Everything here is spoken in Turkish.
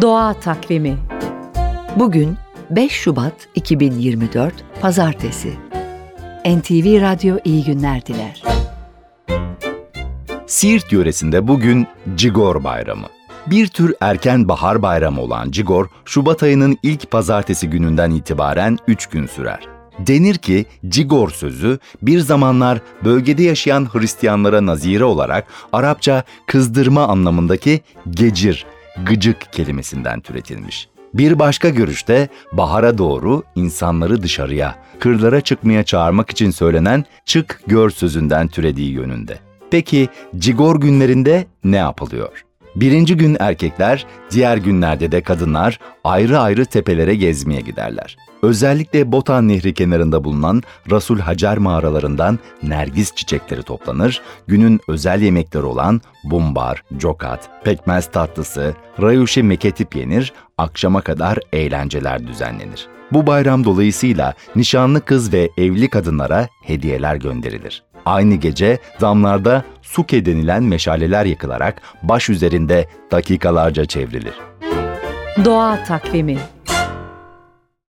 Doğa Takvimi Bugün 5 Şubat 2024 Pazartesi NTV Radyo iyi günler diler. Siirt yöresinde bugün Cigor Bayramı. Bir tür erken bahar bayramı olan Cigor, Şubat ayının ilk pazartesi gününden itibaren 3 gün sürer. Denir ki Cigor sözü bir zamanlar bölgede yaşayan Hristiyanlara nazire olarak Arapça kızdırma anlamındaki gecir, gıcık kelimesinden türetilmiş. Bir başka görüşte bahara doğru insanları dışarıya, kırlara çıkmaya çağırmak için söylenen çık gör sözünden türediği yönünde. Peki Cigor günlerinde ne yapılıyor? Birinci gün erkekler, diğer günlerde de kadınlar ayrı ayrı tepelere gezmeye giderler. Özellikle Botan Nehri kenarında bulunan Rasul Hacer mağaralarından nergis çiçekleri toplanır, günün özel yemekleri olan bumbar, cokat, pekmez tatlısı, rayuşi meketip yenir, akşama kadar eğlenceler düzenlenir. Bu bayram dolayısıyla nişanlı kız ve evli kadınlara hediyeler gönderilir. Aynı gece damlarda suke denilen meşaleler yakılarak baş üzerinde dakikalarca çevrilir. Doğa Takvimi